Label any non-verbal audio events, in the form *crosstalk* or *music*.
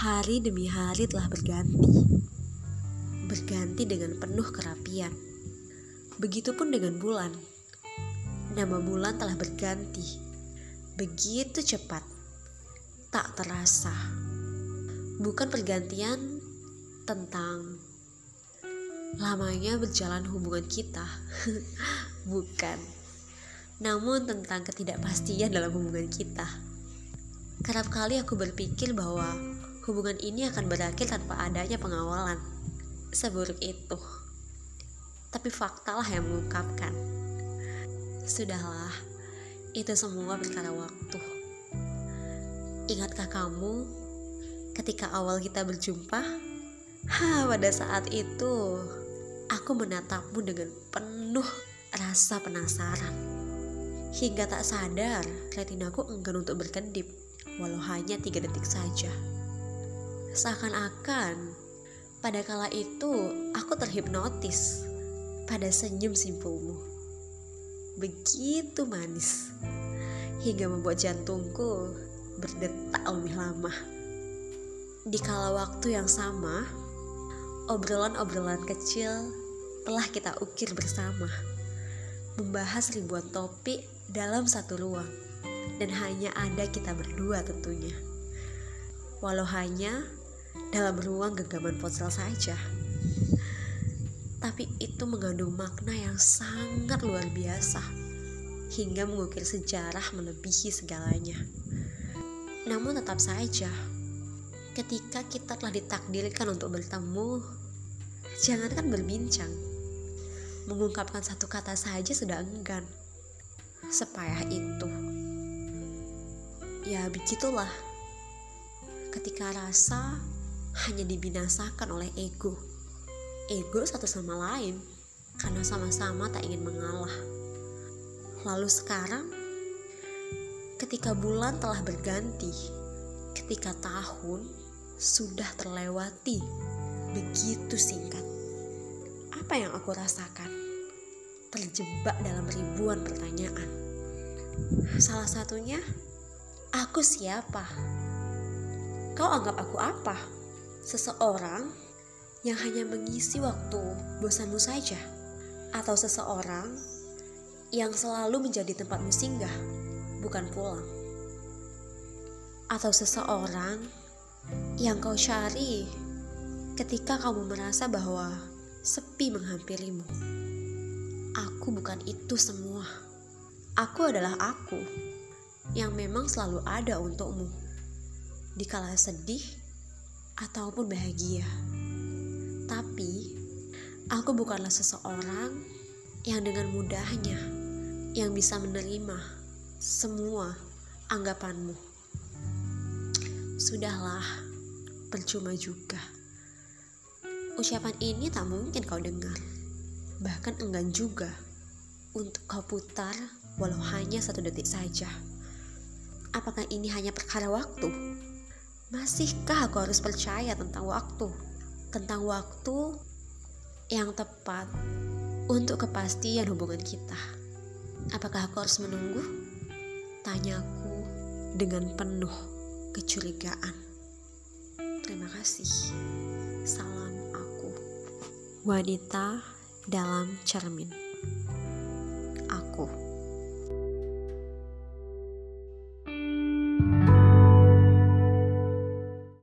Hari demi hari telah berganti. Berganti dengan penuh kerapian. Begitupun dengan bulan. Nama bulan telah berganti. Begitu cepat. Tak terasa. Bukan pergantian tentang lamanya berjalan hubungan kita. *laughs* Bukan. Namun tentang ketidakpastian dalam hubungan kita. Kerap kali aku berpikir bahwa hubungan ini akan berakhir tanpa adanya pengawalan. Seburuk itu. Tapi faktalah yang mengungkapkan. Sudahlah, itu semua perkara waktu. Ingatkah kamu ketika awal kita berjumpa? Ha, pada saat itu aku menatapmu dengan penuh rasa penasaran. Hingga tak sadar, retinaku enggan untuk berkedip walau hanya tiga detik saja. Seakan-akan pada kala itu aku terhipnotis pada senyum simpulmu. Begitu manis hingga membuat jantungku berdetak lebih lama. Di kala waktu yang sama, obrolan-obrolan kecil telah kita ukir bersama, membahas ribuan topik dalam satu ruang dan hanya ada kita berdua tentunya. Walau hanya dalam ruang genggaman ponsel saja. Tapi itu mengandung makna yang sangat luar biasa hingga mengukir sejarah melebihi segalanya. Namun tetap saja, ketika kita telah ditakdirkan untuk bertemu, jangankan berbincang, mengungkapkan satu kata saja sudah enggan. Sepayah itu. Ya begitulah. Ketika rasa hanya dibinasakan oleh ego. Ego satu sama lain karena sama-sama tak ingin mengalah. Lalu sekarang ketika bulan telah berganti, ketika tahun sudah terlewati begitu singkat. Apa yang aku rasakan? Terjebak dalam ribuan pertanyaan. Salah satunya, Aku siapa? Kau anggap aku apa? Seseorang yang hanya mengisi waktu bosanmu saja, atau seseorang yang selalu menjadi tempatmu singgah, bukan pulang, atau seseorang yang kau cari ketika kamu merasa bahwa sepi menghampirimu. Aku bukan itu semua. Aku adalah aku yang memang selalu ada untukmu di kala sedih ataupun bahagia. Tapi aku bukanlah seseorang yang dengan mudahnya yang bisa menerima semua anggapanmu. Sudahlah, percuma juga. Ucapan ini tak mungkin kau dengar, bahkan enggan juga untuk kau putar walau hanya satu detik saja. Apakah ini hanya perkara waktu? Masihkah aku harus percaya tentang waktu? Tentang waktu yang tepat untuk kepastian hubungan kita. Apakah aku harus menunggu? Tanyaku dengan penuh kecurigaan. Terima kasih. Salam aku. Wanita dalam cermin. Aku.